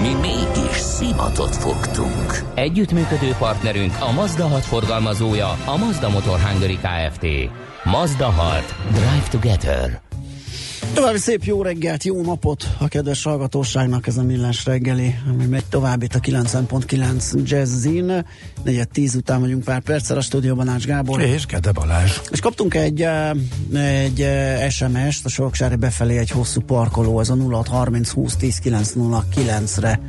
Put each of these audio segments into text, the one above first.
Mi mégis szimatot fogtunk. Együttműködő partnerünk a Mazda 6 forgalmazója, a Mazda Motor Hungary Kft. Mazda 6. Drive Together. További szép jó reggelt, jó napot a kedves hallgatóságnak ez a millás reggeli, ami megy tovább itt a 90.9 Jazzin. Negyed tíz után vagyunk pár perccel a stúdióban Ács Gábor. És Kede Balázs. És kaptunk egy, eh, egy eh, SMS-t a Soroksári befelé egy hosszú parkoló, ez a 0630 20 10 909-re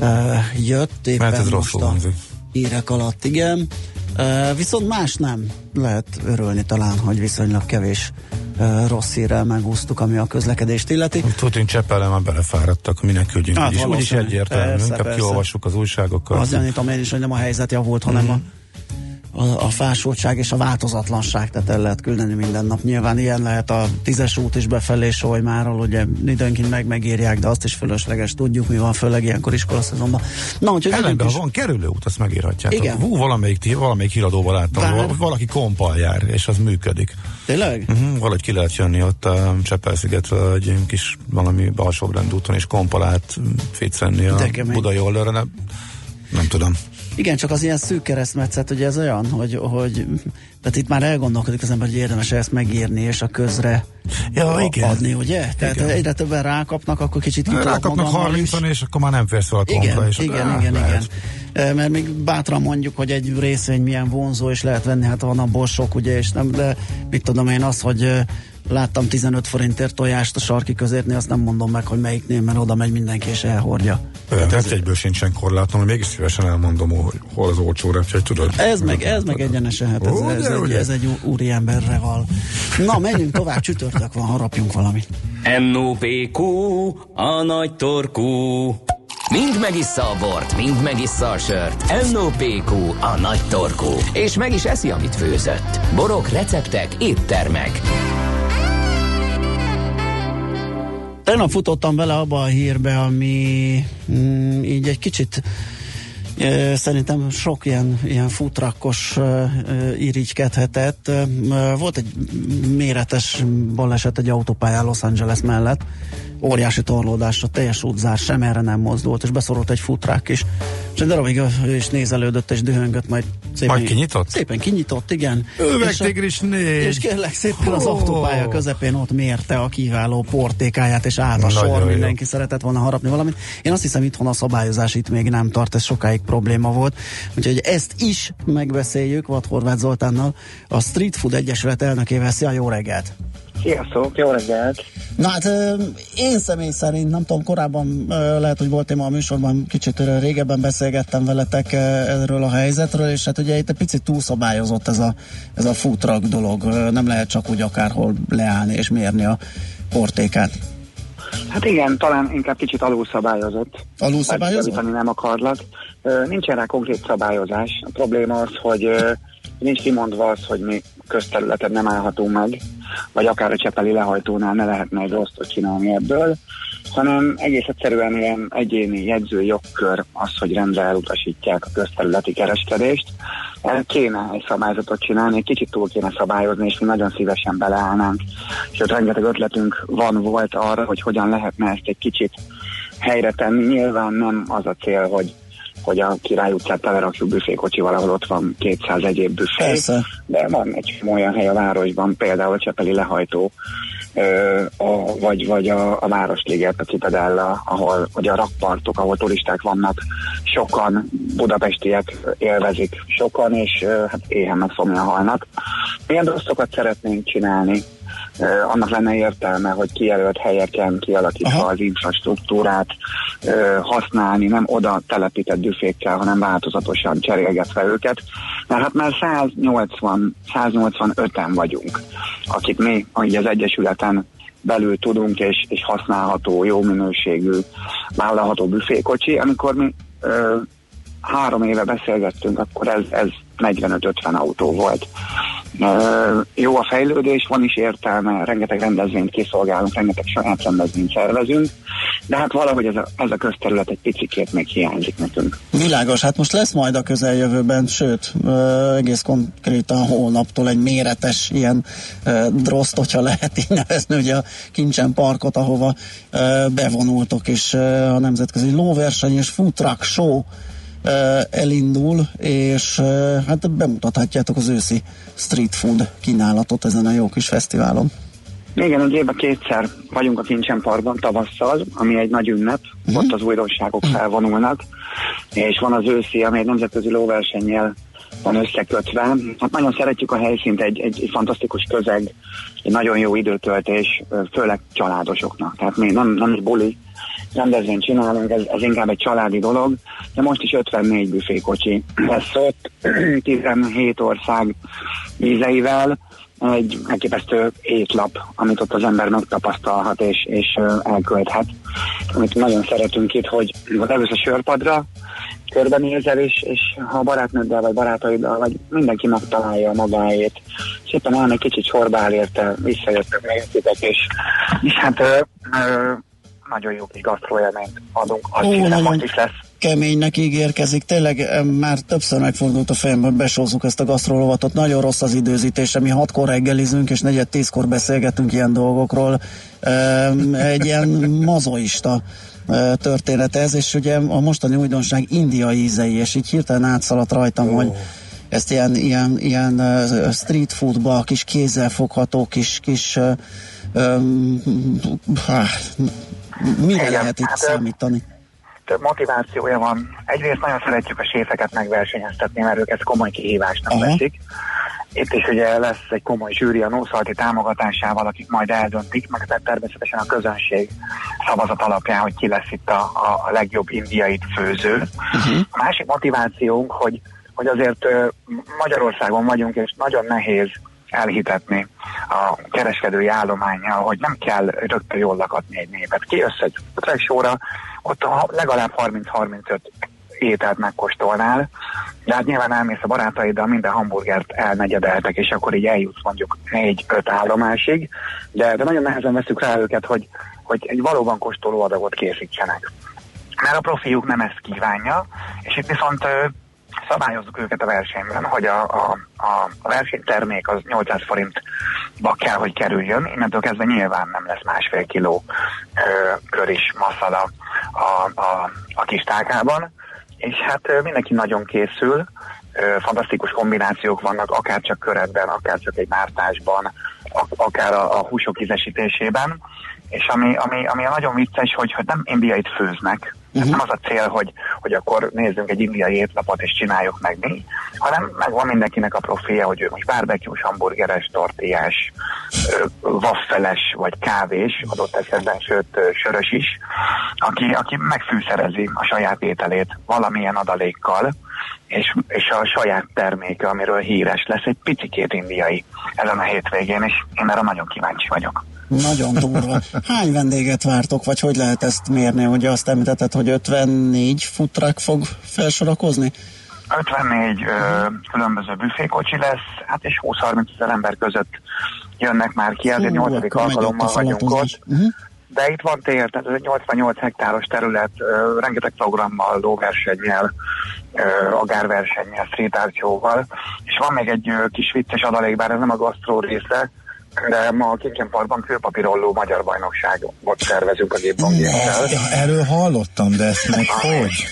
uh, jött. Éppen Mert ez rosszul hangzik. Hírek alatt, igen. Viszont más nem lehet örülni talán, hogy viszonylag kevés rossz hírrel megúsztuk, ami a közlekedést illeti. Tudunk Cseppelen már belefáradtak, minek küldjünk. Hát, úgy is egyértelmű, persze, inkább persze. kiolvassuk az újságokat. Az gyanítom én is, hogy nem a helyzet javult, hanem mm. a a, a fásultság és a változatlanság, tehát el lehet küldeni minden nap. Nyilván ilyen lehet a tízes út is befelé Solymáról, ugye időnként meg megírják, de azt is fölösleges tudjuk, mi van, főleg ilyenkor iskolaszezonban. Na, úgyhogy Ellenben, is... ha van kerülőút, azt megírhatják. Igen. Hú, valamelyik, valamelyik híradóban láttam, Bár... valaki kompal jár, és az működik. Tényleg? Uh-huh, valahogy ki lehet jönni ott a Csepel-szigetről egy kis valami alsóbrendúton, és kompalát ficcenni a budai oldalra, nem, nem tudom. Igen, csak az ilyen szűk keresztmetszet, hogy ez olyan, hogy, hogy tehát itt már elgondolkodik az ember, hogy érdemes ezt megírni, és a közre ja, a, igen. adni, ugye? Tehát igen. egyre többen rákapnak, akkor kicsit ki Rákapnak 30 és akkor már nem férsz fel a igen, és igen, akkor, igen, igen, igen. Mert még bátran mondjuk, hogy egy részvény milyen vonzó, és lehet venni, hát van abból sok, ugye, és nem, de mit tudom én az, hogy láttam 15 forintért tojást a sarki közértnél, azt nem mondom meg, hogy melyiknél, mert oda megy mindenki és elhordja. Tehát ez egyből sincsen korlátom, hogy mégis szívesen elmondom, hogy hol az olcsó repjegy, tudod? Ez meg, ez meg egyenesen, hát ez, Ó, ez, egy, ez egy úri emberre val. Na, menjünk tovább, csütörtök van, harapjunk valamit. NOPQ, a nagy torkú. Mind megissza a bort, mind megissza a sört. NOPQ, a nagy torkú. És meg is eszi, amit főzött. Borok, receptek, éttermek. Tegnap futottam bele abba a hírbe, ami mm, így egy kicsit szerintem sok ilyen, ilyen futrakkos e, irigykedhetett. Volt egy méretes baleset egy autópályán Los Angeles mellett, óriási torlódásra, teljes útzár, sem erre nem mozdult, és beszorult egy futrák is. És egy darabig ő is nézelődött és dühöngött, majd szépen, majd kinyitott? Szépen kinyitott, igen. Üvegtigris négy! És kérlek szépen az autópálya közepén ott mérte a kiváló portékáját, és állt a sor, jó. mindenki szeretett volna harapni valamit. Én azt hiszem itthon a szabályozás itt még nem tart, ez sokáig probléma volt. Úgyhogy ezt is megbeszéljük Vad Horváth Zoltánnal, a Street Food Egyesület elnökével. Szia, jó reggelt! Sziasztok, jó reggelt! Na hát én személy szerint, nem tudom, korábban lehet, hogy volt téma a műsorban, kicsit régebben beszélgettem veletek erről a helyzetről, és hát ugye itt egy picit túlszabályozott ez a, ez a futrak dolog. Nem lehet csak úgy akárhol leállni és mérni a portékát. Hát igen, talán inkább kicsit alulszabályozott. Alulszabályozott? Hát, nem akarlak. Nincsen rá konkrét szabályozás. A probléma az, hogy nincs kimondva az, hogy mi közterületen nem állhatunk meg, vagy akár a Csepeli lehajtónál ne lehetne egy rosszot csinálni ebből, hanem egész egyszerűen ilyen egyéni jegyző jogkör az, hogy rendre elutasítják a közterületi kereskedést. Kéne egy szabályzatot csinálni, egy kicsit túl kéne szabályozni, és mi nagyon szívesen beleállnánk. Sőt, rengeteg ötletünk van, volt arra, hogy hogyan lehetne ezt egy kicsit helyre tenni. Nyilván nem az a cél, hogy hogy a Király utcát telerakjuk büfékocsival, ahol ott van 200 egyéb büfé. Persze. De van egy olyan hely a városban, például a Csepeli lehajtó, a, vagy, vagy a, a Városliget, a Citadella, ahol ugye a rakpartok, ahol turisták vannak, sokan budapestiek élvezik sokan, és hát éhen meg halnak. Milyen rosszokat szeretnénk csinálni, annak lenne értelme, hogy kijelölt helyeken kialakítva Aha. az infrastruktúrát használni, nem oda telepített büfékkel, hanem változatosan cserélgetve őket. Mert hát már 180, 185-en vagyunk, akik mi így az Egyesületen belül tudunk, és, és használható, jó minőségű, vállalható büfékocsi, amikor mi három éve beszélgettünk, akkor ez, ez 45-50 autó volt. Jó a fejlődés, van is értelme, rengeteg rendezvényt kiszolgálunk, rengeteg saját rendezvényt szervezünk, de hát valahogy ez a, ez a közterület egy picit még hiányzik nekünk. Világos, hát most lesz majd a közeljövőben, sőt, egész konkrétan holnaptól egy méretes ilyen droszt, hogyha lehet így nevezni, ugye a Kincsen parkot, ahova bevonultok, és a nemzetközi lóverseny és food truck show elindul, és hát bemutathatjátok az őszi street food kínálatot ezen a jó kis fesztiválon. Igen, egy évben kétszer vagyunk a Kincsen Parkban tavasszal, ami egy nagy ünnep, uh-huh. ott az újdonságok uh-huh. felvonulnak, és van az őszi, ami egy nemzetközi lóversennyel van összekötve. Hát nagyon szeretjük a helyszínt, egy, egy, egy fantasztikus közeg, egy nagyon jó időtöltés, főleg családosoknak. Tehát mi nem, nem egy buli, rendezvényt csinálunk, ez, ez inkább egy családi dolog, de most is 54 büfékocsi lesz ott, 17 ország vízeivel, egy elképesztő étlap, amit ott az ember megtapasztalhat és, és elkölthet. Amit nagyon szeretünk itt, hogy leülsz a sörpadra, körbenézel, és, és ha barátnőddel, vagy barátaiddal, vagy mindenki megtalálja magáét, szépen elmegy kicsit sorbál érte, visszajöttök, megjöttetek, és, és hát ö, ö, nagyon jó kis gasztroélményt adunk. Azt Ó, hiszem, most is lesz. Keménynek ígérkezik. Tényleg már többször megfordult a fejemben, hogy besózzuk ezt a gasztrolovatot. Nagyon rossz az időzítése. Mi hatkor reggelizünk, és negyed tízkor beszélgetünk ilyen dolgokról. Egy ilyen mazoista történet ez, és ugye a mostani újdonság indiai ízei, és így hirtelen átszaladt rajtam, oh. hogy ezt ilyen, ilyen, ilyen street foodba, kis kézzel fogható, kis, kis um, Mire Igen, lehet itt hát, számítani? Több motivációja van. Egyrészt nagyon szeretjük a séfeket megversenyeztetni, mert ők ezt komoly kihívásnak Aha. veszik. Itt is ugye lesz egy komoly zsűri a Nószalti támogatásával, akik majd eldöntik, meg természetesen a közönség szavazat alapján, hogy ki lesz itt a, a legjobb indiai főző. Uh-huh. A másik motivációnk, hogy, hogy azért Magyarországon vagyunk, és nagyon nehéz elhitetni a kereskedői állományjal, hogy nem kell rögtön jól lakatni egy népet. Kijössz egy sóra, ott legalább 30-35 ételt megkóstolnál, de hát nyilván elmész a barátaiddal, minden hamburgert elnegyedeltek, és akkor így eljutsz mondjuk 4-5 állomásig, de, de nagyon nehezen veszük rá őket, hogy, hogy egy valóban kóstoló adagot készítsenek. Mert a profiuk nem ezt kívánja, és itt viszont szabályozzuk őket a versenyben, hogy a, a, a, a versenytermék az 800 forintba kell, hogy kerüljön, innentől kezdve nyilván nem lesz másfél kiló ö, kör is masszada a, a, a kis tálkában, és hát mindenki nagyon készül, fantasztikus kombinációk vannak, akár csak köretben, akár csak egy mártásban, akár a, a húsok ízesítésében, és ami, ami, ami nagyon vicces, hogy, hogy nem indiait főznek, Uh-huh. Nem az a cél, hogy, hogy akkor nézzünk egy indiai étlapot és csináljuk meg mi, hanem megvan mindenkinek a profilja, hogy ő most barbecue hamburgeres, tortillás, waffeles vagy kávés, adott esetben, sőt sörös is, aki, aki megfűszerezi a saját ételét valamilyen adalékkal, és, és a saját terméke, amiről híres lesz, egy picikét indiai ezen a hétvégén, és én erre nagyon kíváncsi vagyok. Nagyon durva. Hány vendéget vártok, vagy hogy lehet ezt mérni? Ugye azt említetted, hogy 54 futrak fog felsorakozni? 54 ö, különböző büfékocsi lesz, hát és 20-30 ezer ember között jönnek már ki, azért 8. alkalommal vagyunk ott. Uh-huh. De itt van tér, tehát ez egy 88 hektáros terület, ö, rengeteg programmal, lóversennyel, agárversennyel, street art és van még egy ö, kis vicces adalék, bár ez nem a gasztró része, de ma a Kincsen Parkban kőpapírolló magyar bajnokságot szervezünk a gépbangéssel. Erről hallottam, de ezt meg hogy?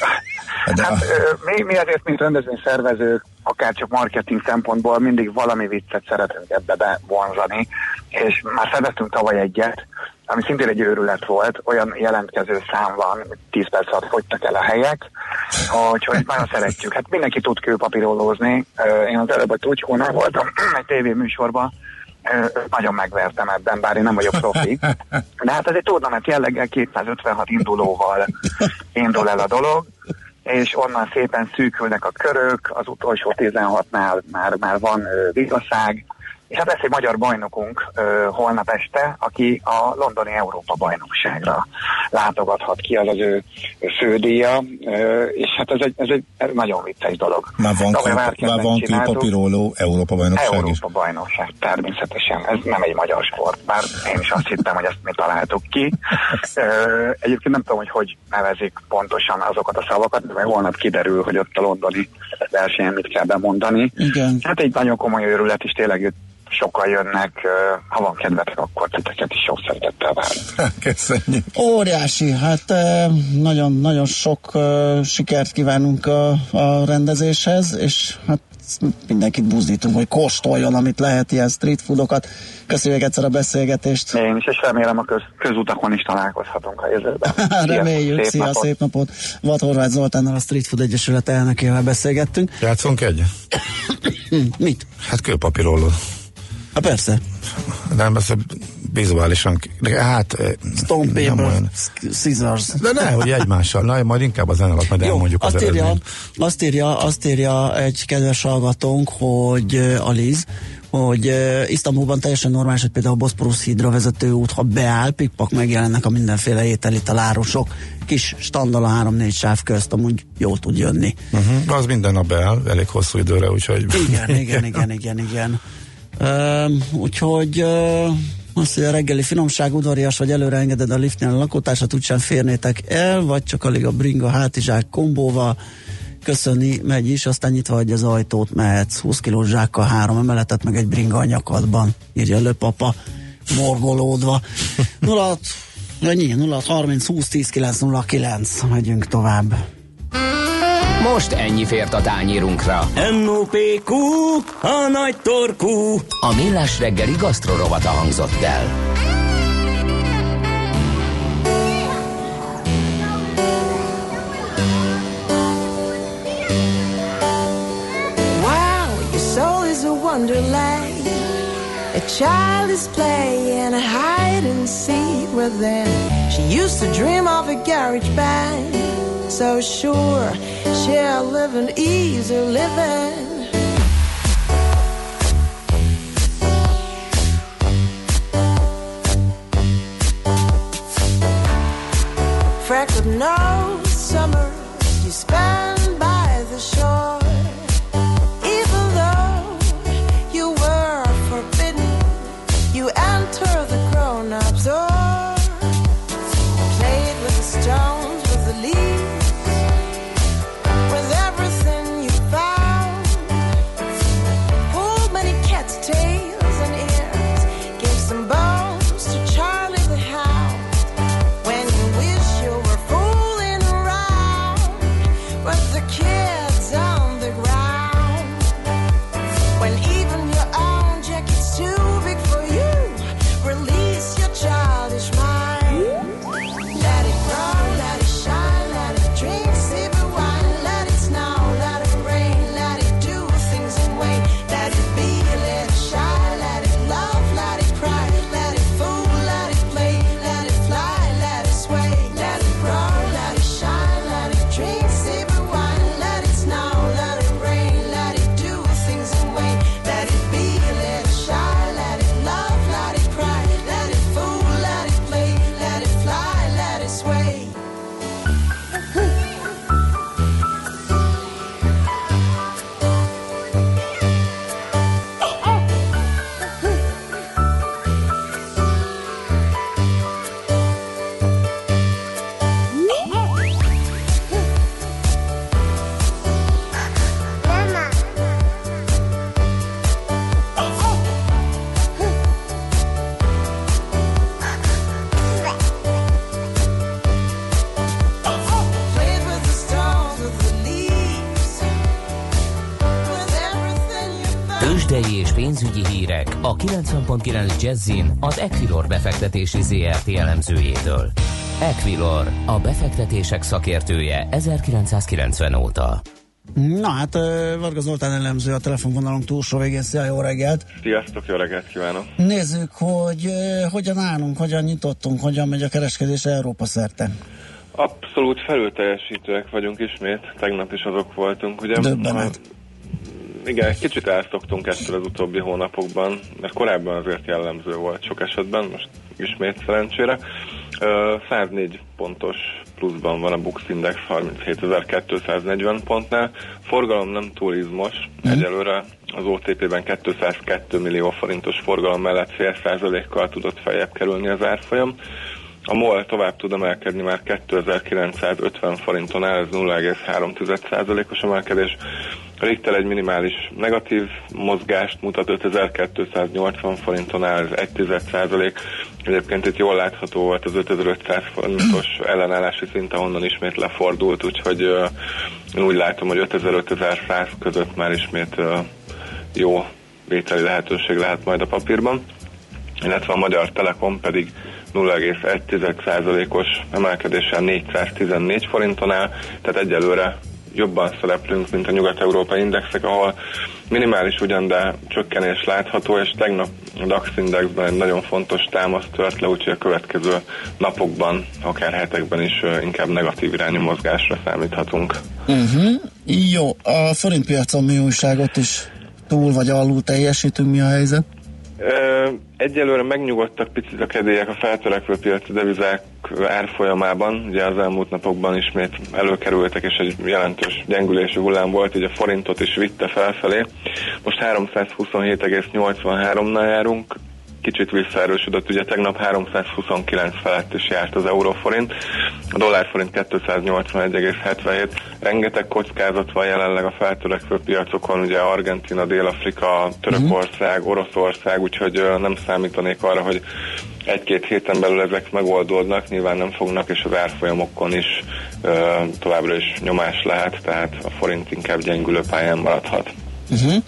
De... Hát, mi, mi azért, mint rendezvényszervezők, akár csak marketing szempontból mindig valami viccet szeretünk ebbe bevonzani, és már szerveztünk tavaly egyet, ami szintén egy őrület volt, olyan jelentkező szám van, 10 perc alatt fogytak el a helyek, úgyhogy nagyon szeretjük. Hát mindenki tud kőpapírolózni. Én az előbb a Tucskónál voltam egy tévéműsorban, nagyon megvertem ebben, bár én nem vagyok profi. De hát ez egy tornament jelleggel 256 indulóval indul el a dolog, és onnan szépen szűkülnek a körök, az utolsó 16-nál már, már van vigaszág, és hát lesz egy magyar bajnokunk ö, holnap este, aki a londoni Európa bajnokságra látogathat ki, az az ő fődíja, ö, és hát ez egy, ez egy nagyon vicces dolog. Már van, kép, már van képapiróló Európa bajnokság Európa is? bajnokság, természetesen. Ez nem egy magyar sport, bár én is azt hittem, hogy ezt mi találtuk ki. Ö, egyébként nem tudom, hogy hogy nevezik pontosan azokat a szavakat, mert holnap kiderül, hogy ott a londoni versenyen mit kell bemondani. Igen. Hát egy nagyon komoly őrület is tényleg sokan jönnek, ha van kedvetek, akkor titeket is sok szeretettel várunk. Köszönjük. Óriási, hát nagyon-nagyon sok sikert kívánunk a, a rendezéshez, és hát mindenkit buzdítunk, hogy kóstoljon, amit lehet ilyen street foodokat. Köszönjük egyszer a beszélgetést. Én is, és remélem a köz, közutakon is találkozhatunk a jövőben. Reméljük, szép szia, napot. szép napot. Vat Horváth Zoltánnal a Street Food Egyesület elnökével beszélgettünk. Játszunk egy? Mit? Hát kőpapírolló. Ha persze. Nem, ez vizuálisan, hát... Stone paper, olyan... scissors. De ne, hogy egymással, na, majd inkább az alatt majd Jó, elmondjuk azt az írja, azt írja, azt írja egy kedves hallgatónk, hogy uh, Aliz, hogy uh, Isztambulban teljesen normális, hogy például a Boszporusz hídra vezető út, ha beáll, pikpak megjelennek a mindenféle ételi talárosok, kis standal a három-négy sáv közt, amúgy jól tud jönni. Uh-huh. Az minden nap beáll, elég hosszú időre, úgyhogy... Igen, igen, igen, igen, igen. Uh, úgyhogy uh, azt, hogy a reggeli finomság udvarias, vagy előre engeded a liftnél a lakótársat, úgysem férnétek el, vagy csak alig a bringa hátizsák kombóval, köszöni, megy is, aztán nyitva hagyja az ajtót, mehetsz 20 kilós zsákkal három emeletet, meg egy bringa a nyakadban, írja löpapa, morgolódva. 06, ennyi, 06 30 20 10 9 09, megyünk tovább. Most ennyi fért a tányírunkra. NOPQ, a nagy torkú. A millás reggeli gasztrorovata hangzott el. Wow, your soul is a wonderland. A child is playing a hide and seek within. She used to dream of a garage band. So sure She'll live an easy living. Freckled nose, summer 90.9 Jazzin az Equilor befektetési ZRT elemzőjétől. Equilor, a befektetések szakértője 1990 óta. Na hát Varga Zoltán elemző a telefonvonalunk túlsó végén. Szia, jó reggelt! Sziasztok, jó reggelt kívánok! Nézzük, hogy hogyan állunk, hogyan nyitottunk, hogyan megy a kereskedés Európa szerte. Abszolút felülteljesítőek vagyunk ismét, tegnap is azok voltunk, ugye? Döbbenet igen, kicsit elszoktunk ettől az utóbbi hónapokban, mert korábban azért jellemző volt sok esetben, most ismét szerencsére. Uh, 104 pontos pluszban van a Bux Index 37.240 pontnál. Forgalom nem túl izmos, mm. egyelőre az OTP-ben 202 millió forintos forgalom mellett fél százalékkal tudott feljebb kerülni az árfolyam. A MOL tovább tud emelkedni már 2950 forinton áll, ez 0,3%-os emelkedés. A Richter egy minimális negatív mozgást mutat 5280 forinton áll, ez 1 Egyébként itt jól látható volt az 5500 forintos ellenállási szint, ahonnan ismét lefordult, úgyhogy uh, én úgy látom, hogy 5000-5100 között már ismét uh, jó vételi lehetőség lehet majd a papírban. Illetve a Magyar Telekom pedig 0,1%-os emelkedéssel 414 forinton áll, tehát egyelőre jobban szereplünk, mint a nyugat-európai indexek, ahol minimális ugyan, de csökkenés látható, és tegnap a DAX indexben egy nagyon fontos támaszt tört le, úgyhogy a következő napokban, akár hetekben is inkább negatív irányú mozgásra számíthatunk. Uh-huh. Jó, a forintpiacon mi újságot is túl vagy alul teljesítünk, mi a helyzet? Egyelőre megnyugodtak picit a kedélyek a feltörekvő piaci devizák árfolyamában. Ugye az elmúlt napokban ismét előkerültek, és egy jelentős gyengülési hullám volt, így a forintot is vitte felfelé. Most 327,83-nál járunk, kicsit visszaerősödött, ugye tegnap 329 felett is járt az euróforint, a dollárforint 281,77, rengeteg kockázat van jelenleg a feltörekvő piacokon, ugye Argentina, Dél-Afrika, Törökország, mhm. Oroszország, úgyhogy nem számítanék arra, hogy egy-két héten belül ezek megoldódnak, nyilván nem fognak, és az árfolyamokon is továbbra is nyomás lehet, tehát a forint inkább gyengülő pályán maradhat. Uh-huh.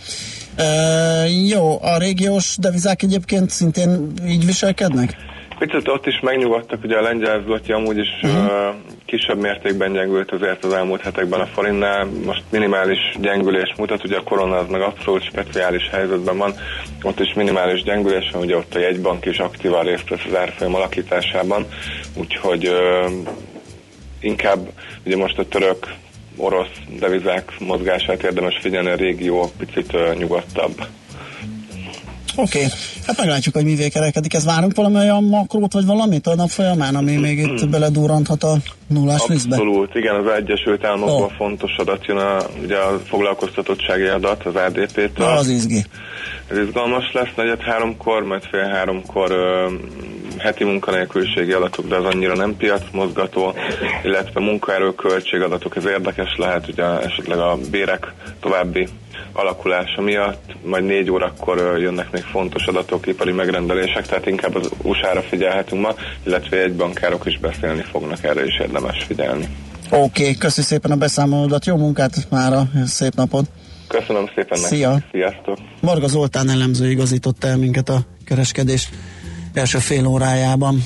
Jó, a régiós devizák egyébként szintén így viselkednek? Picit ott is megnyugodtak, ugye a lengyel zloty amúgy is uh-huh. uh, kisebb mértékben gyengült azért az elmúlt hetekben a forintnál. Most minimális gyengülés mutat, ugye a korona az meg abszolút speciális helyzetben van. Ott is minimális gyengülés van, ugye ott a jegybank is aktívan részt vesz az árfolyam alakításában, úgyhogy uh, inkább ugye most a török orosz devizák mozgását érdemes figyelni, a régió picit nyugodtabb. Oké, okay. hát meglátjuk, hogy mivé kerekedik. Ez várunk valami olyan makrót, vagy valamit a nap folyamán, ami még itt hmm. beledurranthat a nullás vízbe? Abszolút, igen, az Egyesült Államokban oh. fontos adat jön, a, ugye a foglalkoztatottsági adat az ADP-től. Az izgi. Ez izgalmas lesz, negyed háromkor, majd fél háromkor ö, heti munkanélküliségi adatok, de az annyira nem piacmozgató, illetve munkaerő költségadatok, ez érdekes lehet, ugye esetleg a bérek további alakulása miatt, majd négy órakor jönnek még fontos adatok, ipari megrendelések, tehát inkább az USA-ra figyelhetünk ma, illetve egy bankárok is beszélni fognak, erre is érdemes figyelni. Oké, okay, köszi szépen a beszámolódat, jó munkát mára, szép napot! Köszönöm szépen Szia. nektek, sziasztok! Marga Zoltán elemző igazított el minket a kereskedés első fél órájában.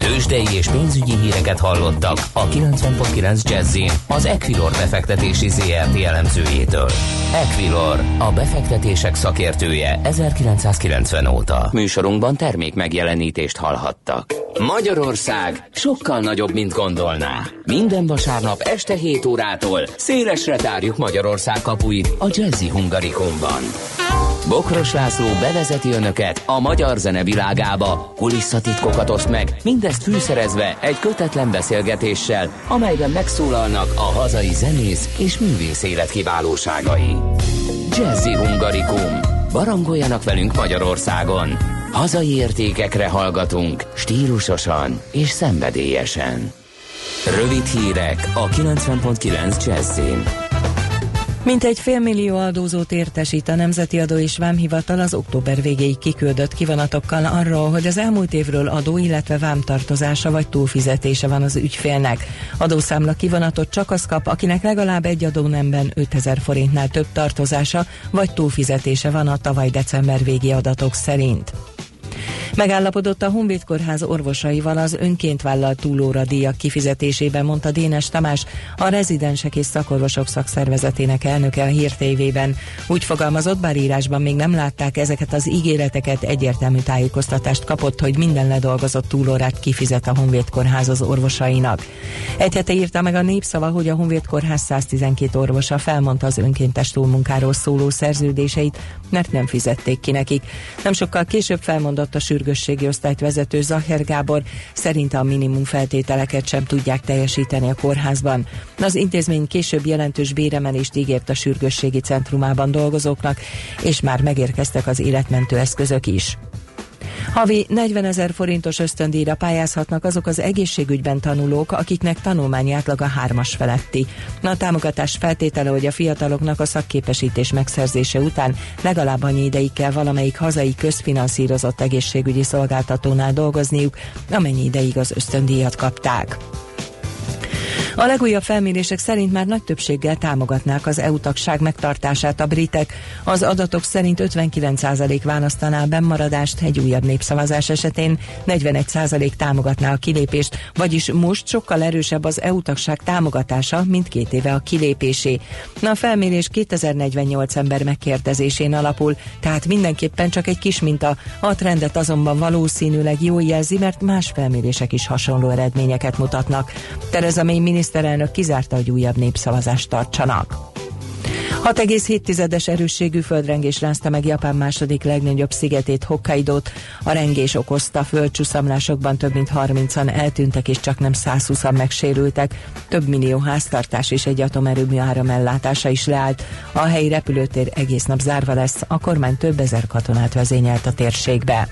Tőzsdei és pénzügyi híreket hallottak a 90.9 jazz az Equilor befektetési ZRT elemzőjétől. Equilor, a befektetések szakértője 1990 óta. Műsorunkban termék megjelenítést hallhattak. Magyarország sokkal nagyobb, mint gondolná. Minden vasárnap este 7 órától szélesre tárjuk Magyarország kapuit a Jazzy Hungarikumban. Bokros László bevezeti önöket a magyar zene világába, kulisszatitkokat oszt meg, mindezt fűszerezve egy kötetlen beszélgetéssel, amelyben megszólalnak a hazai zenész és művész élet kiválóságai. Jazzy Hungarikum. Barangoljanak velünk Magyarországon. Hazai értékekre hallgatunk, stílusosan és szenvedélyesen. Rövid hírek a 90.9 Jazzin. Mintegy félmillió adózót értesít a Nemzeti Adó és Vámhivatal az október végéig kiküldött kivonatokkal arról, hogy az elmúlt évről adó, illetve vámtartozása vagy túlfizetése van az ügyfélnek. Adószámla kivonatot csak az kap, akinek legalább egy adónemben 5000 forintnál több tartozása vagy túlfizetése van a tavaly december végi adatok szerint. Megállapodott a Honvéd Kórház orvosaival az önként vállalt túlóra díjak kifizetésében, mondta Dénes Tamás, a rezidensek és szakorvosok szakszervezetének elnöke a Hír TV-ben. Úgy fogalmazott, bár írásban még nem látták ezeket az ígéreteket, egyértelmű tájékoztatást kapott, hogy minden ledolgozott túlórát kifizet a Honvéd Kórház az orvosainak. Egy hete írta meg a népszava, hogy a Honvéd Kórház 112 orvosa felmondta az önkéntes túlmunkáról szóló szerződéseit, mert nem fizették ki nekik. Nem sokkal később felmondott a sürgősségi osztályt vezető Zacher Gábor, szerinte a minimum feltételeket sem tudják teljesíteni a kórházban. Az intézmény később jelentős béremelést ígért a sürgősségi centrumában dolgozóknak, és már megérkeztek az életmentő eszközök is. Havi 40 ezer forintos ösztöndíjra pályázhatnak azok az egészségügyben tanulók, akiknek tanulmányi átlaga hármas feletti. A támogatás feltétele, hogy a fiataloknak a szakképesítés megszerzése után legalább annyi ideig kell valamelyik hazai közfinanszírozott egészségügyi szolgáltatónál dolgozniuk, amennyi ideig az ösztöndíjat kapták. A legújabb felmérések szerint már nagy többséggel támogatnák az EU tagság megtartását a britek. Az adatok szerint 59% választaná a bennmaradást egy újabb népszavazás esetén, 41% támogatná a kilépést, vagyis most sokkal erősebb az EU tagság támogatása, mint két éve a kilépésé. A felmérés 2048 ember megkérdezésén alapul, tehát mindenképpen csak egy kis minta. A trendet azonban valószínűleg jól jelzi, mert más felmérések is hasonló eredményeket mutatnak. Tereza May miniszterelnök kizárta, hogy újabb népszavazást tartsanak. 6,7-es erősségű földrengés rázta meg Japán második legnagyobb szigetét, Hokkaidót. A rengés okozta földcsúszamlásokban több mint 30-an eltűntek és csak nem 120-an megsérültek. Több millió háztartás és egy atomerőmű áramellátása is leállt. A helyi repülőtér egész nap zárva lesz, a kormány több ezer katonát vezényelt a térségbe.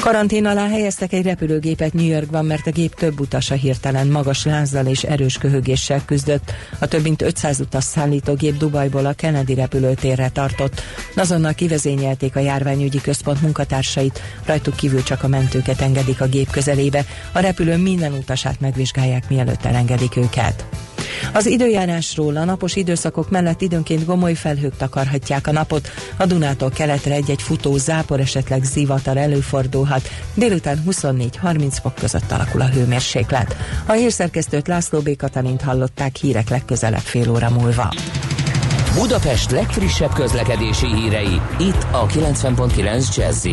Karantén alá helyeztek egy repülőgépet New Yorkban, mert a gép több utasa hirtelen magas lázzal és erős köhögéssel küzdött. A több mint 500 utas szállító gép Dubajból a Kennedy repülőtérre tartott. Azonnal kivezényelték a járványügyi központ munkatársait, rajtuk kívül csak a mentőket engedik a gép közelébe. A repülő minden utasát megvizsgálják, mielőtt elengedik őket. Az időjárásról a napos időszakok mellett időnként gomoly felhők takarhatják a napot. A Dunától keletre egy-egy futó zápor, esetleg zivatar előfordulhat. Délután 24-30 fok között alakul a hőmérséklet. A hírszerkesztőt László B. Katalint hallották hírek legközelebb fél óra múlva. Budapest legfrissebb közlekedési hírei, itt a 90.9 jazz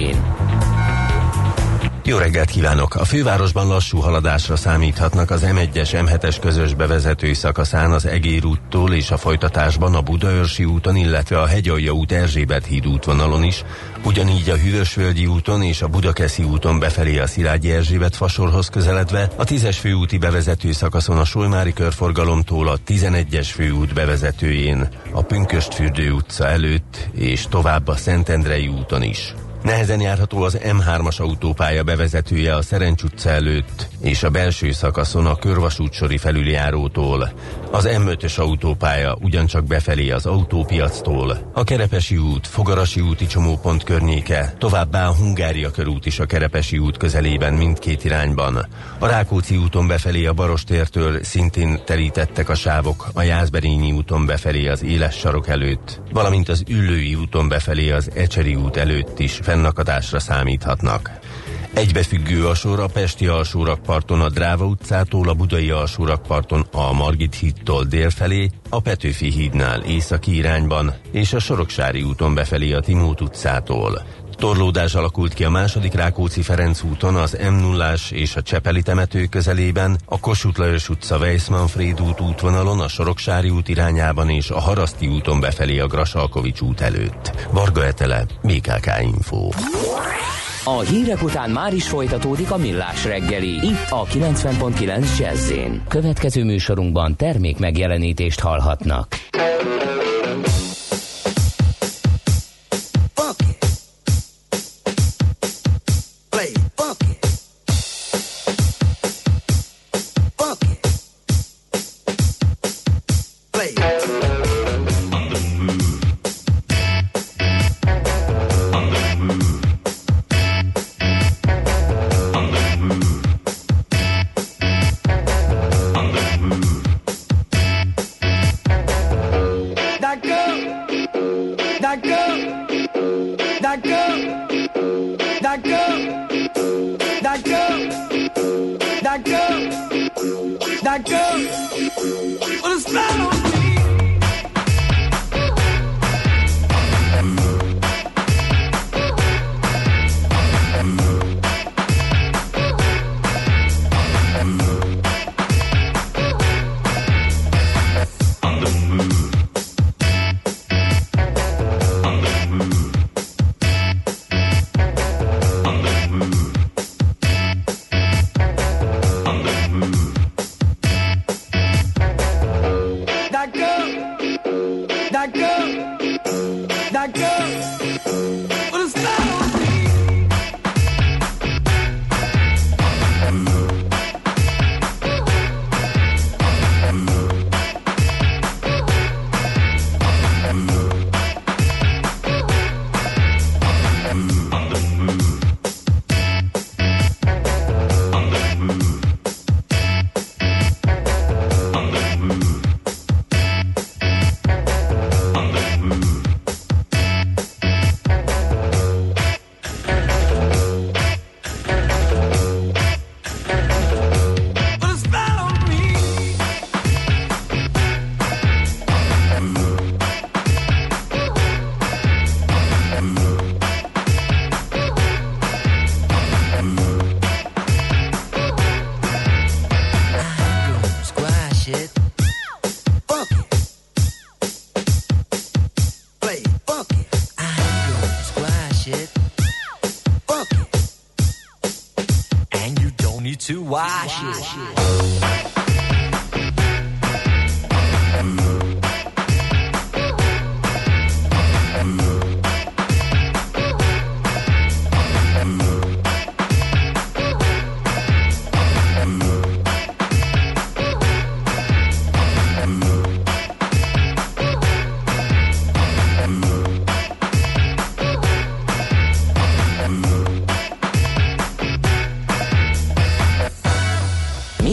jó reggelt kívánok! A fővárosban lassú haladásra számíthatnak az M1-es, M7-es közös bevezető szakaszán az Egér úttól és a folytatásban a Budaörsi úton, illetve a Hegyalja út Erzsébet híd útvonalon is, ugyanígy a Hűvösvölgyi úton és a Budakeszi úton befelé a Szilágyi Erzsébet fasorhoz közeledve, a 10-es főúti bevezető szakaszon a Solymári körforgalomtól a 11-es főút bevezetőjén, a Pünköstfürdő utca előtt és tovább a Szentendrei úton is. Nehezen járható az M3-as autópálya bevezetője a Szerencs utca előtt és a belső szakaszon a körvasútsori felüljárótól. Az M5-ös autópálya ugyancsak befelé az autópiactól. A Kerepesi út, Fogarasi úti csomópont környéke, továbbá a Hungária körút is a Kerepesi út közelében mindkét irányban. A Rákóczi úton befelé a Barostértől szintén terítettek a sávok, a Jászberényi úton befelé az Éles sarok előtt, valamint az Üllői úton befelé az Ecseri út előtt is fennakadásra számíthatnak. Egybefüggő a sor a Pesti alsórakparton a Dráva utcától, a Budai alsórakparton a Margit hídtól délfelé, a Petőfi hídnál északi irányban, és a Soroksári úton befelé a Timót utcától. Torlódás alakult ki a második Rákóczi Ferenc úton, az m 0 és a Csepeli temető közelében, a Kossuth Lajos utca Weissmanfréd út útvonalon, a Soroksári út irányában és a Haraszti úton befelé a Grasalkovics út előtt. Varga Etele, BKK Info. A hírek után már is folytatódik a millás reggeli, itt a 90.9 jazz Következő műsorunkban termék megjelenítést hallhatnak.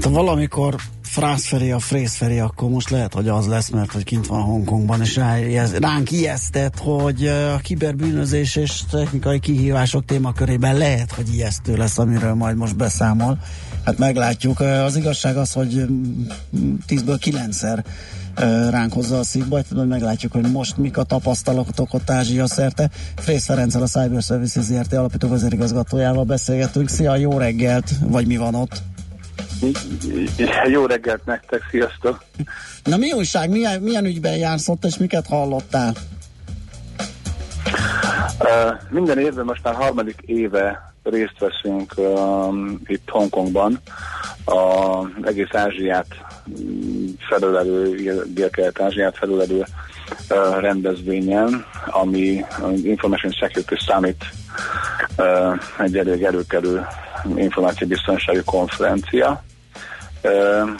Hát ha valamikor Frászferi a Frészferi, akkor most lehet, hogy az lesz, mert hogy kint van Hongkongban, és ránk ijesztett, hogy a kiberbűnözés és technikai kihívások témakörében lehet, hogy ijesztő lesz, amiről majd most beszámol. Hát meglátjuk. Az igazság az, hogy 10-ből 9-szer ránk hozza a szívbajt, hogy meglátjuk, hogy most mik a tapasztalatok ott Ázsia szerte. Frész Ferenccel a Cyber Services ZRT alapító vezérigazgatójával beszélgetünk. Szia, jó reggelt! Vagy mi van ott? Jó reggelt nektek, sziasztok! Na mi újság, milyen, milyen ügyben jársz ott, és miket hallottál? Uh, minden évben most már harmadik éve részt veszünk um, itt Hongkongban az egész Ázsiát mm, felülelő, Dél-Kelet-Ázsiát felülelő uh, rendezvényen, ami Information Security Summit uh, egy elég előkerül információbiztonsági konferencia.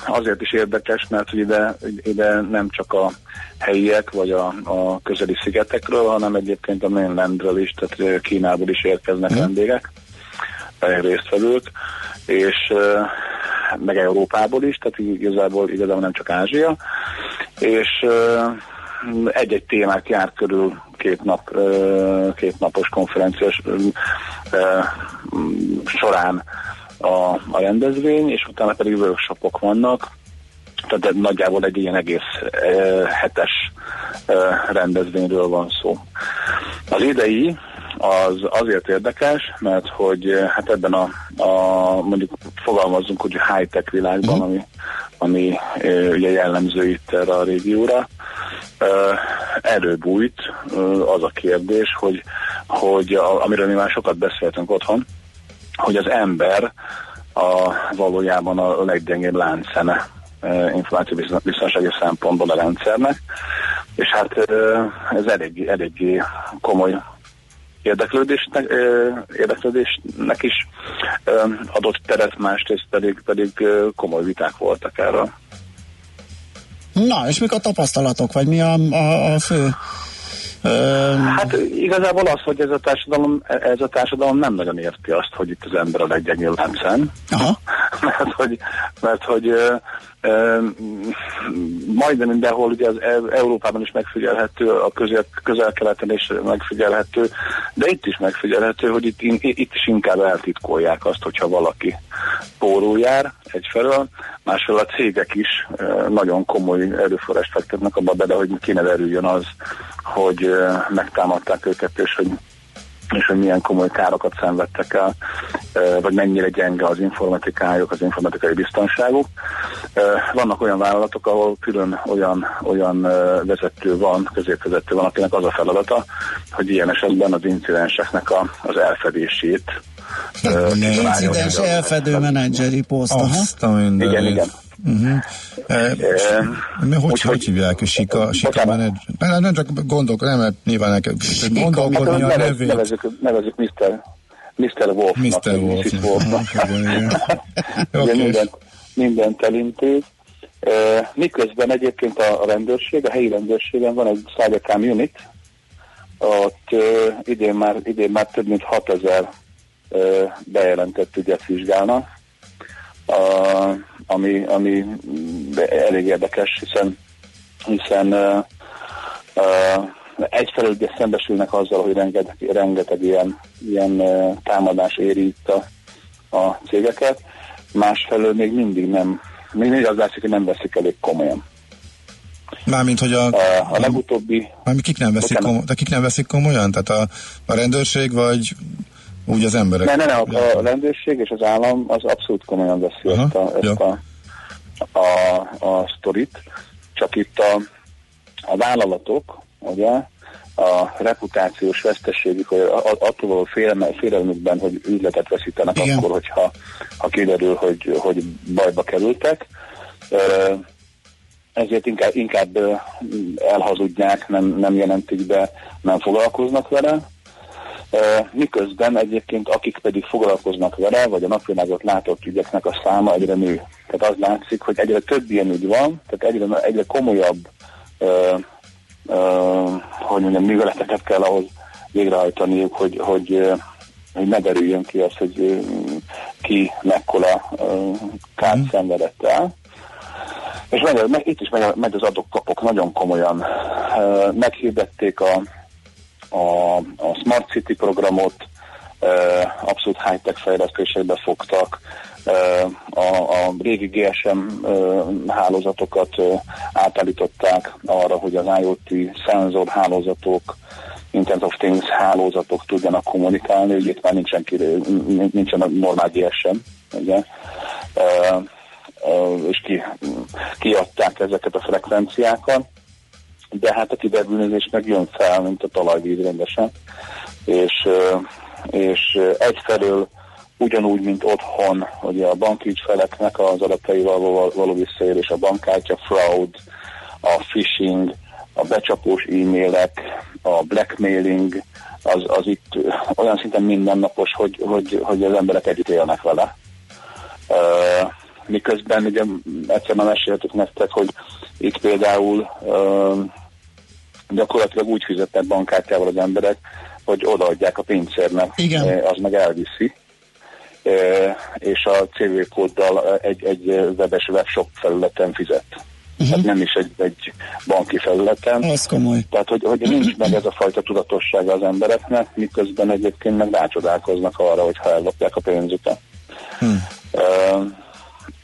Azért is érdekes, mert ide, ide nem csak a helyiek vagy a, a közeli szigetekről, hanem egyébként a mainlandről is, tehát Kínából is érkeznek mm. vendégek, résztvevők, és meg Európából is, tehát igazából, igazából nem csak Ázsia, és egy-egy témát jár körül két, nap, két napos konferenciás során a, a rendezvény, és utána pedig workshopok vannak, tehát nagyjából egy ilyen egész e, hetes e, rendezvényről van szó. Az idei az azért érdekes, mert hogy hát ebben a, a mondjuk fogalmazzunk hogy high-tech világban, mm. ami, ami e, ugye jellemző itt erre a régióra, e, előbújt e, az a kérdés, hogy, hogy a, amiről mi már sokat beszéltünk otthon, hogy az ember a valójában a leggyengébb láncszeme e, információbiztonsági szempontból a rendszernek, és hát e, ez elég, eléggé komoly érdeklődésnek, érdeklődésnek is adott teret, másrészt pedig, pedig komoly viták voltak erről. Na, és mik a tapasztalatok, vagy mi a, a, a fő Hát igazából az, hogy ez a társadalom, ez a társadalom nem nagyon érti azt, hogy itt az ember a leggyengébb lámszán. mert hogy, mert hogy majdnem mindenhol, ugye az e- Európában is megfigyelhető, a közel-keleten is megfigyelhető, de itt is megfigyelhető, hogy itt, itt is inkább eltitkolják azt, hogyha valaki pórul jár egyfelől, másfelől a cégek is nagyon komoly erőforrást fektetnek abba bele, hogy ki ne derüljön az, hogy megtámadták őket, és hogy és hogy milyen komoly károkat szenvedtek el, vagy mennyire gyenge az informatikájuk, az informatikai biztonságuk. Vannak olyan vállalatok, ahol külön olyan, olyan vezető van, középvezető van, akinek az a feladata, hogy ilyen esetben az incidenseknek a, az elfedését Incidens elfedő menedzseri poszt. Igen, igen. Uh-huh. E, e, hogy, hogy hívják? Sika, Sika menedzser? Nem, nem csak gondolok, nem, mert nyilván neked gondolkodni a nevét. Nevezük, nevezük Mr. Mr. Wolf. Mr. Wolf. Wolf. minden, mindent elintéz. E, miközben egyébként a, a rendőrség, a helyi rendőrségen van egy Cybercrime Unit, ott idén, már, idén már több mint 6000 uh, bejelentett ügyet vizsgálnak, ami, ami elég érdekes, hiszen, hiszen egyfelől ugye szembesülnek azzal, hogy rengeteg, rengeteg ilyen, ilyen támadás éri itt a, a cégeket, másfelől még mindig nem, még mindig az látszik, hogy nem veszik elég komolyan. Mármint, hogy a... A, a legutóbbi... Mármint kik nem veszik, komolyan, de kik nem veszik komolyan? Tehát a, a rendőrség, vagy úgy az emberek? Ne, ne, ne, a, a rendőrség és az állam az abszolút komolyan veszi Aha, ezt, a, ezt a, a, a sztorit, csak itt a, a vállalatok, ugye, a reputációs veszteségük, hogy attól való félelmükben, hogy üzletet veszítenek Igen. akkor, hogyha ha kiderül, hogy, hogy bajba kerültek. Ezért inkább, inkább elhazudják, nem, nem jelentik be, nem foglalkoznak vele miközben egyébként akik pedig foglalkoznak vele, vagy a napvilágot látott ügyeknek a száma egyre nő. Tehát az látszik, hogy egyre több ilyen ügy van, tehát egyre, egyre komolyabb ö, ö, hogy mondjam, műveleteket kell ahhoz végrehajtaniuk, hogy, hogy, hogy ne derüljön ki az, hogy ki mekkora kárt szenvedett el. És megy, meg, itt is megy, megy az adok-kapok nagyon komolyan. Meghirdették a a, a Smart City programot, abszolút high-tech fejlesztésekbe fogtak, a, a régi GSM hálózatokat átállították arra, hogy az IoT szenzor hálózatok, Internet of Things hálózatok tudjanak kommunikálni, ugye itt már nincsen, nincsen a normál GSM, ugye? és ki, kiadták ezeket a frekvenciákat de hát a kiberbűnözés meg jön fel, mint a talajvíz rendesen, és, és egyfelől ugyanúgy, mint otthon, ugye a banki ügyfeleknek az adataival való visszaélés, a bankkártya fraud, a phishing, a becsapós e-mailek, a blackmailing, az, az itt olyan szinten mindennapos, hogy, hogy, hogy az emberek együtt élnek vele. Miközben ugye egyszer már meséltük nektek, hogy itt például gyakorlatilag úgy fizetnek bankkártyával az emberek, hogy odaadják a pincérnek, Igen. az meg elviszi, és a CV kóddal egy, egy webes webshop felületen fizet. Uh-huh. Tehát nem is egy, egy banki felületen. Ez komoly. Tehát, hogy, hogy nincs meg ez a fajta tudatossága az embereknek, miközben egyébként meg rácsodálkoznak arra, hogy ellopják a pénzüket. Hmm. Uh,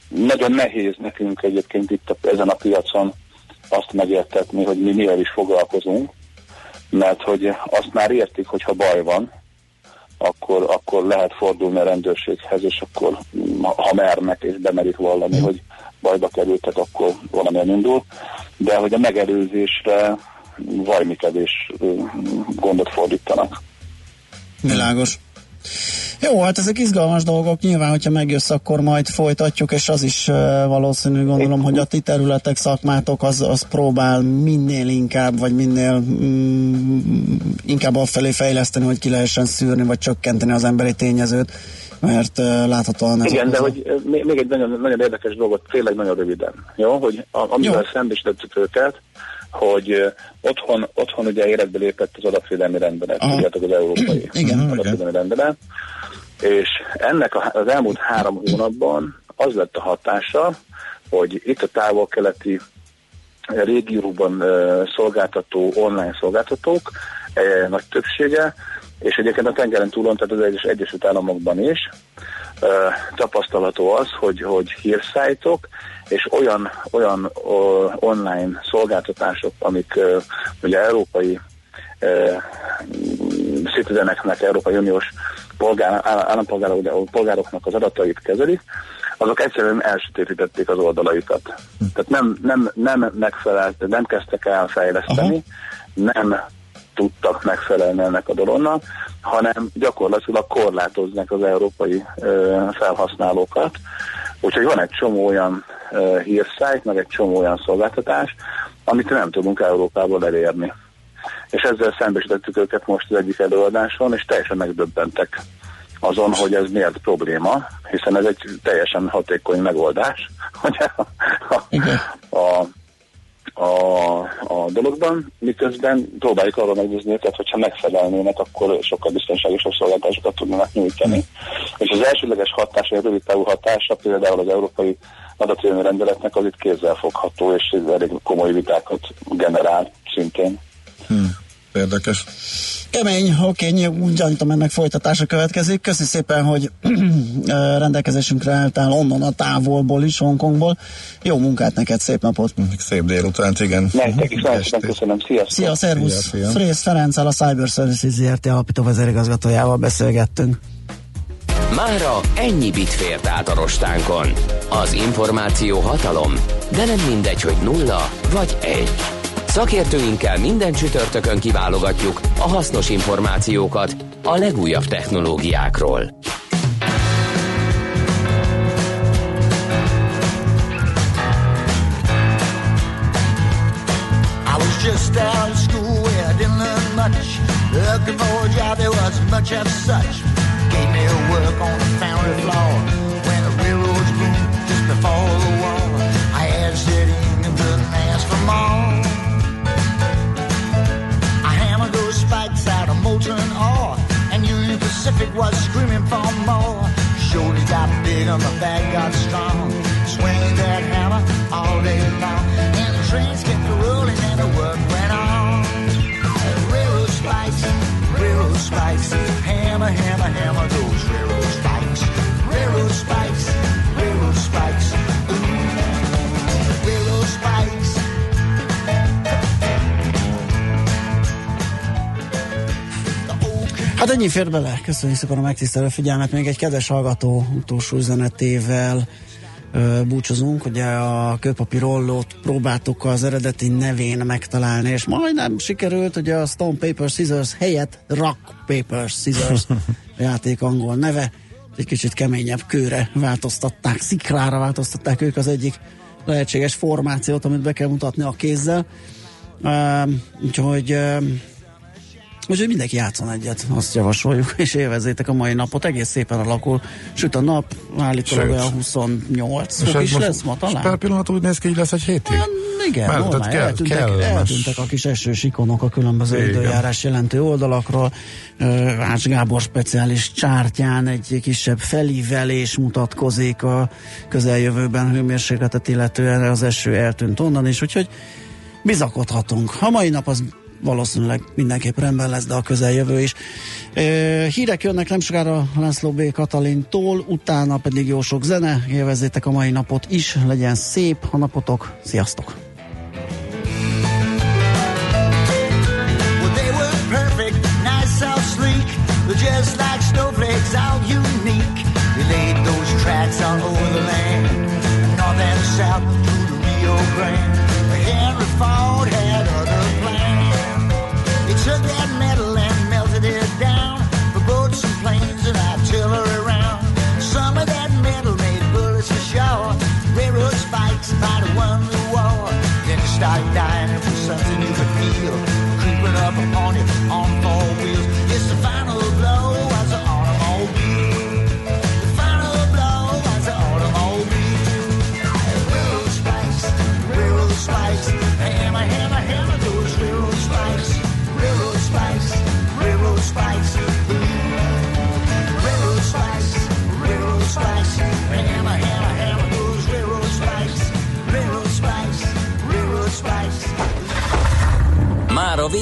nagyon nehéz nekünk egyébként itt a, ezen a piacon azt megértetni, hogy mi mivel is foglalkozunk, mert hogy azt már értik, hogy ha baj van, akkor, akkor lehet fordulni a rendőrséghez, és akkor ha mernek és bemerik vallani, hogy bajba kerültek, akkor valamilyen indul. De hogy a megelőzésre vajmikedés gondot fordítanak. Világos. Jó, hát ezek izgalmas dolgok, nyilván, hogyha megjössz, akkor majd folytatjuk, és az is valószínű, gondolom, hogy a ti területek, szakmátok az, az próbál minél inkább, vagy minél mm, inkább afelé fejleszteni, hogy ki lehessen szűrni, vagy csökkenteni az emberi tényezőt, mert uh, láthatóan ez Igen, de hogy még egy nagyon, nagyon érdekes dolgot, tényleg nagyon röviden, jó, hogy a, amivel szembesítettük őket, hogy otthon, otthon ugye életbe lépett az adatvédelmi rendelet, tudjátok az európai igen, adatvédelmi igen. rendelet, és ennek az elmúlt három hónapban az lett a hatása, hogy itt a távol-keleti régióban szolgáltató online szolgáltatók nagy többsége, és egyébként a tengeren túlon, tehát az Egyes Egyesült Államokban is tapasztalható az, hogy, hogy hírszájtok és olyan, olyan online szolgáltatások, amik ugye európai citizeneknek, Európai Uniós polgár, állampolgárok, polgároknak az adatait kezelik, azok egyszerűen elsötétítették az oldalaikat. Hm. Tehát nem, nem, nem megfelelt, nem kezdtek el fejleszteni, Aha. nem tudtak megfelelni ennek a dolognak, hanem gyakorlatilag korlátoznak az európai felhasználókat. Úgyhogy van egy csomó olyan hírszájt, meg egy csomó olyan szolgáltatás, amit nem tudunk Európából elérni. És ezzel szembesítettük őket most az egyik előadáson, és teljesen megdöbbentek azon, hogy ez miért probléma, hiszen ez egy teljesen hatékony megoldás hogy a, a, a, a dologban, miközben próbáljuk arra meggyőzni őket, hogyha megfelelnének, akkor sokkal biztonságosabb szolgáltatásokat tudnának nyújtani. És az elsődleges hatás, a rövid távú hatása például az európai adatvédelmi rendeletnek az itt kézzel fogható, és ez elég komoly vitákat generál szintén. Hmm. Érdekes. Kemény, oké, úgy gyanítom ennek folytatása következik. Köszi szépen, hogy rendelkezésünkre álltál onnan a távolból is, Hongkongból. Jó munkát neked, szép napot! Szép délután, igen. Nektek is nagyon köszönöm, sziasztok! Szia, szervusz! Frész Ferenccel, a Cyber Services ZRT alapító vezérigazgatójával beszélgettünk. Mára ennyi bit fért át a rostánkon. Az információ hatalom, de nem mindegy, hogy nulla vagy egy. Szakértőinkkel minden csütörtökön kiválogatjuk a hasznos információkat a legújabb technológiákról. Just out of school where I didn't learn much. Looking for a job, there wasn't much of such. Gave me a work on the foundry floor when the railroads boomed just before the war. I had sit in and couldn't ask for more. Pacific was screaming for more. Shoulders got big and the back got strong. Swinging that hammer all day long. And the trains kept rolling and the work went on. Railroad spikes, railroad spikes. Hammer, hammer, hammer those railroad spikes. Railroad spikes, Hát ennyi fér bele. Köszönjük szépen a megtisztelő figyelmet. Még egy kedves hallgató utolsó üzenetével ö, búcsozunk. Ugye a kőpapírollót próbáltuk az eredeti nevén megtalálni, és majdnem sikerült, ugye a Stone Paper Scissors helyett Rock Paper Scissors játék angol neve. Egy kicsit keményebb kőre változtatták, sziklára változtatták ők az egyik lehetséges formációt, amit be kell mutatni a kézzel. Uh, úgyhogy uh, Úgyhogy mindenki játszon egyet, azt javasoljuk, és élvezétek a mai napot. Egész szépen alakul. Süt a nap, állítólag olyan 28 fok is lesz ma talán. Per pillanat úgy néz ki, hogy lesz egy hétig. Hát, igen, Mert, normál, kell, eltűntek, eltűntek a kis esős ikonok a különböző igen. időjárás jelentő oldalakról. Ács Gábor speciális csártyán egy kisebb felívelés mutatkozik a közeljövőben hőmérsékletet illetően az eső eltűnt onnan is, úgyhogy bizakodhatunk. A mai nap az valószínűleg mindenképp rendben lesz, de a közeljövő is. Hírek jönnek nem sokára László B. Katalintól, utána pedig jó sok zene, élvezzétek a mai napot is, legyen szép a napotok, sziasztok! just like snowflakes, all unique. We laid those tracks all over the land, north and south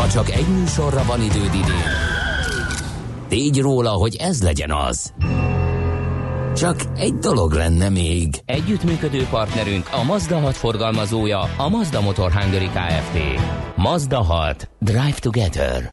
Ha csak egy műsorra van időd idén, tégy róla, hogy ez legyen az. Csak egy dolog lenne még. Együttműködő partnerünk a Mazda 6 forgalmazója, a Mazda Motor Hungary Kft. Mazda 6. Drive Together.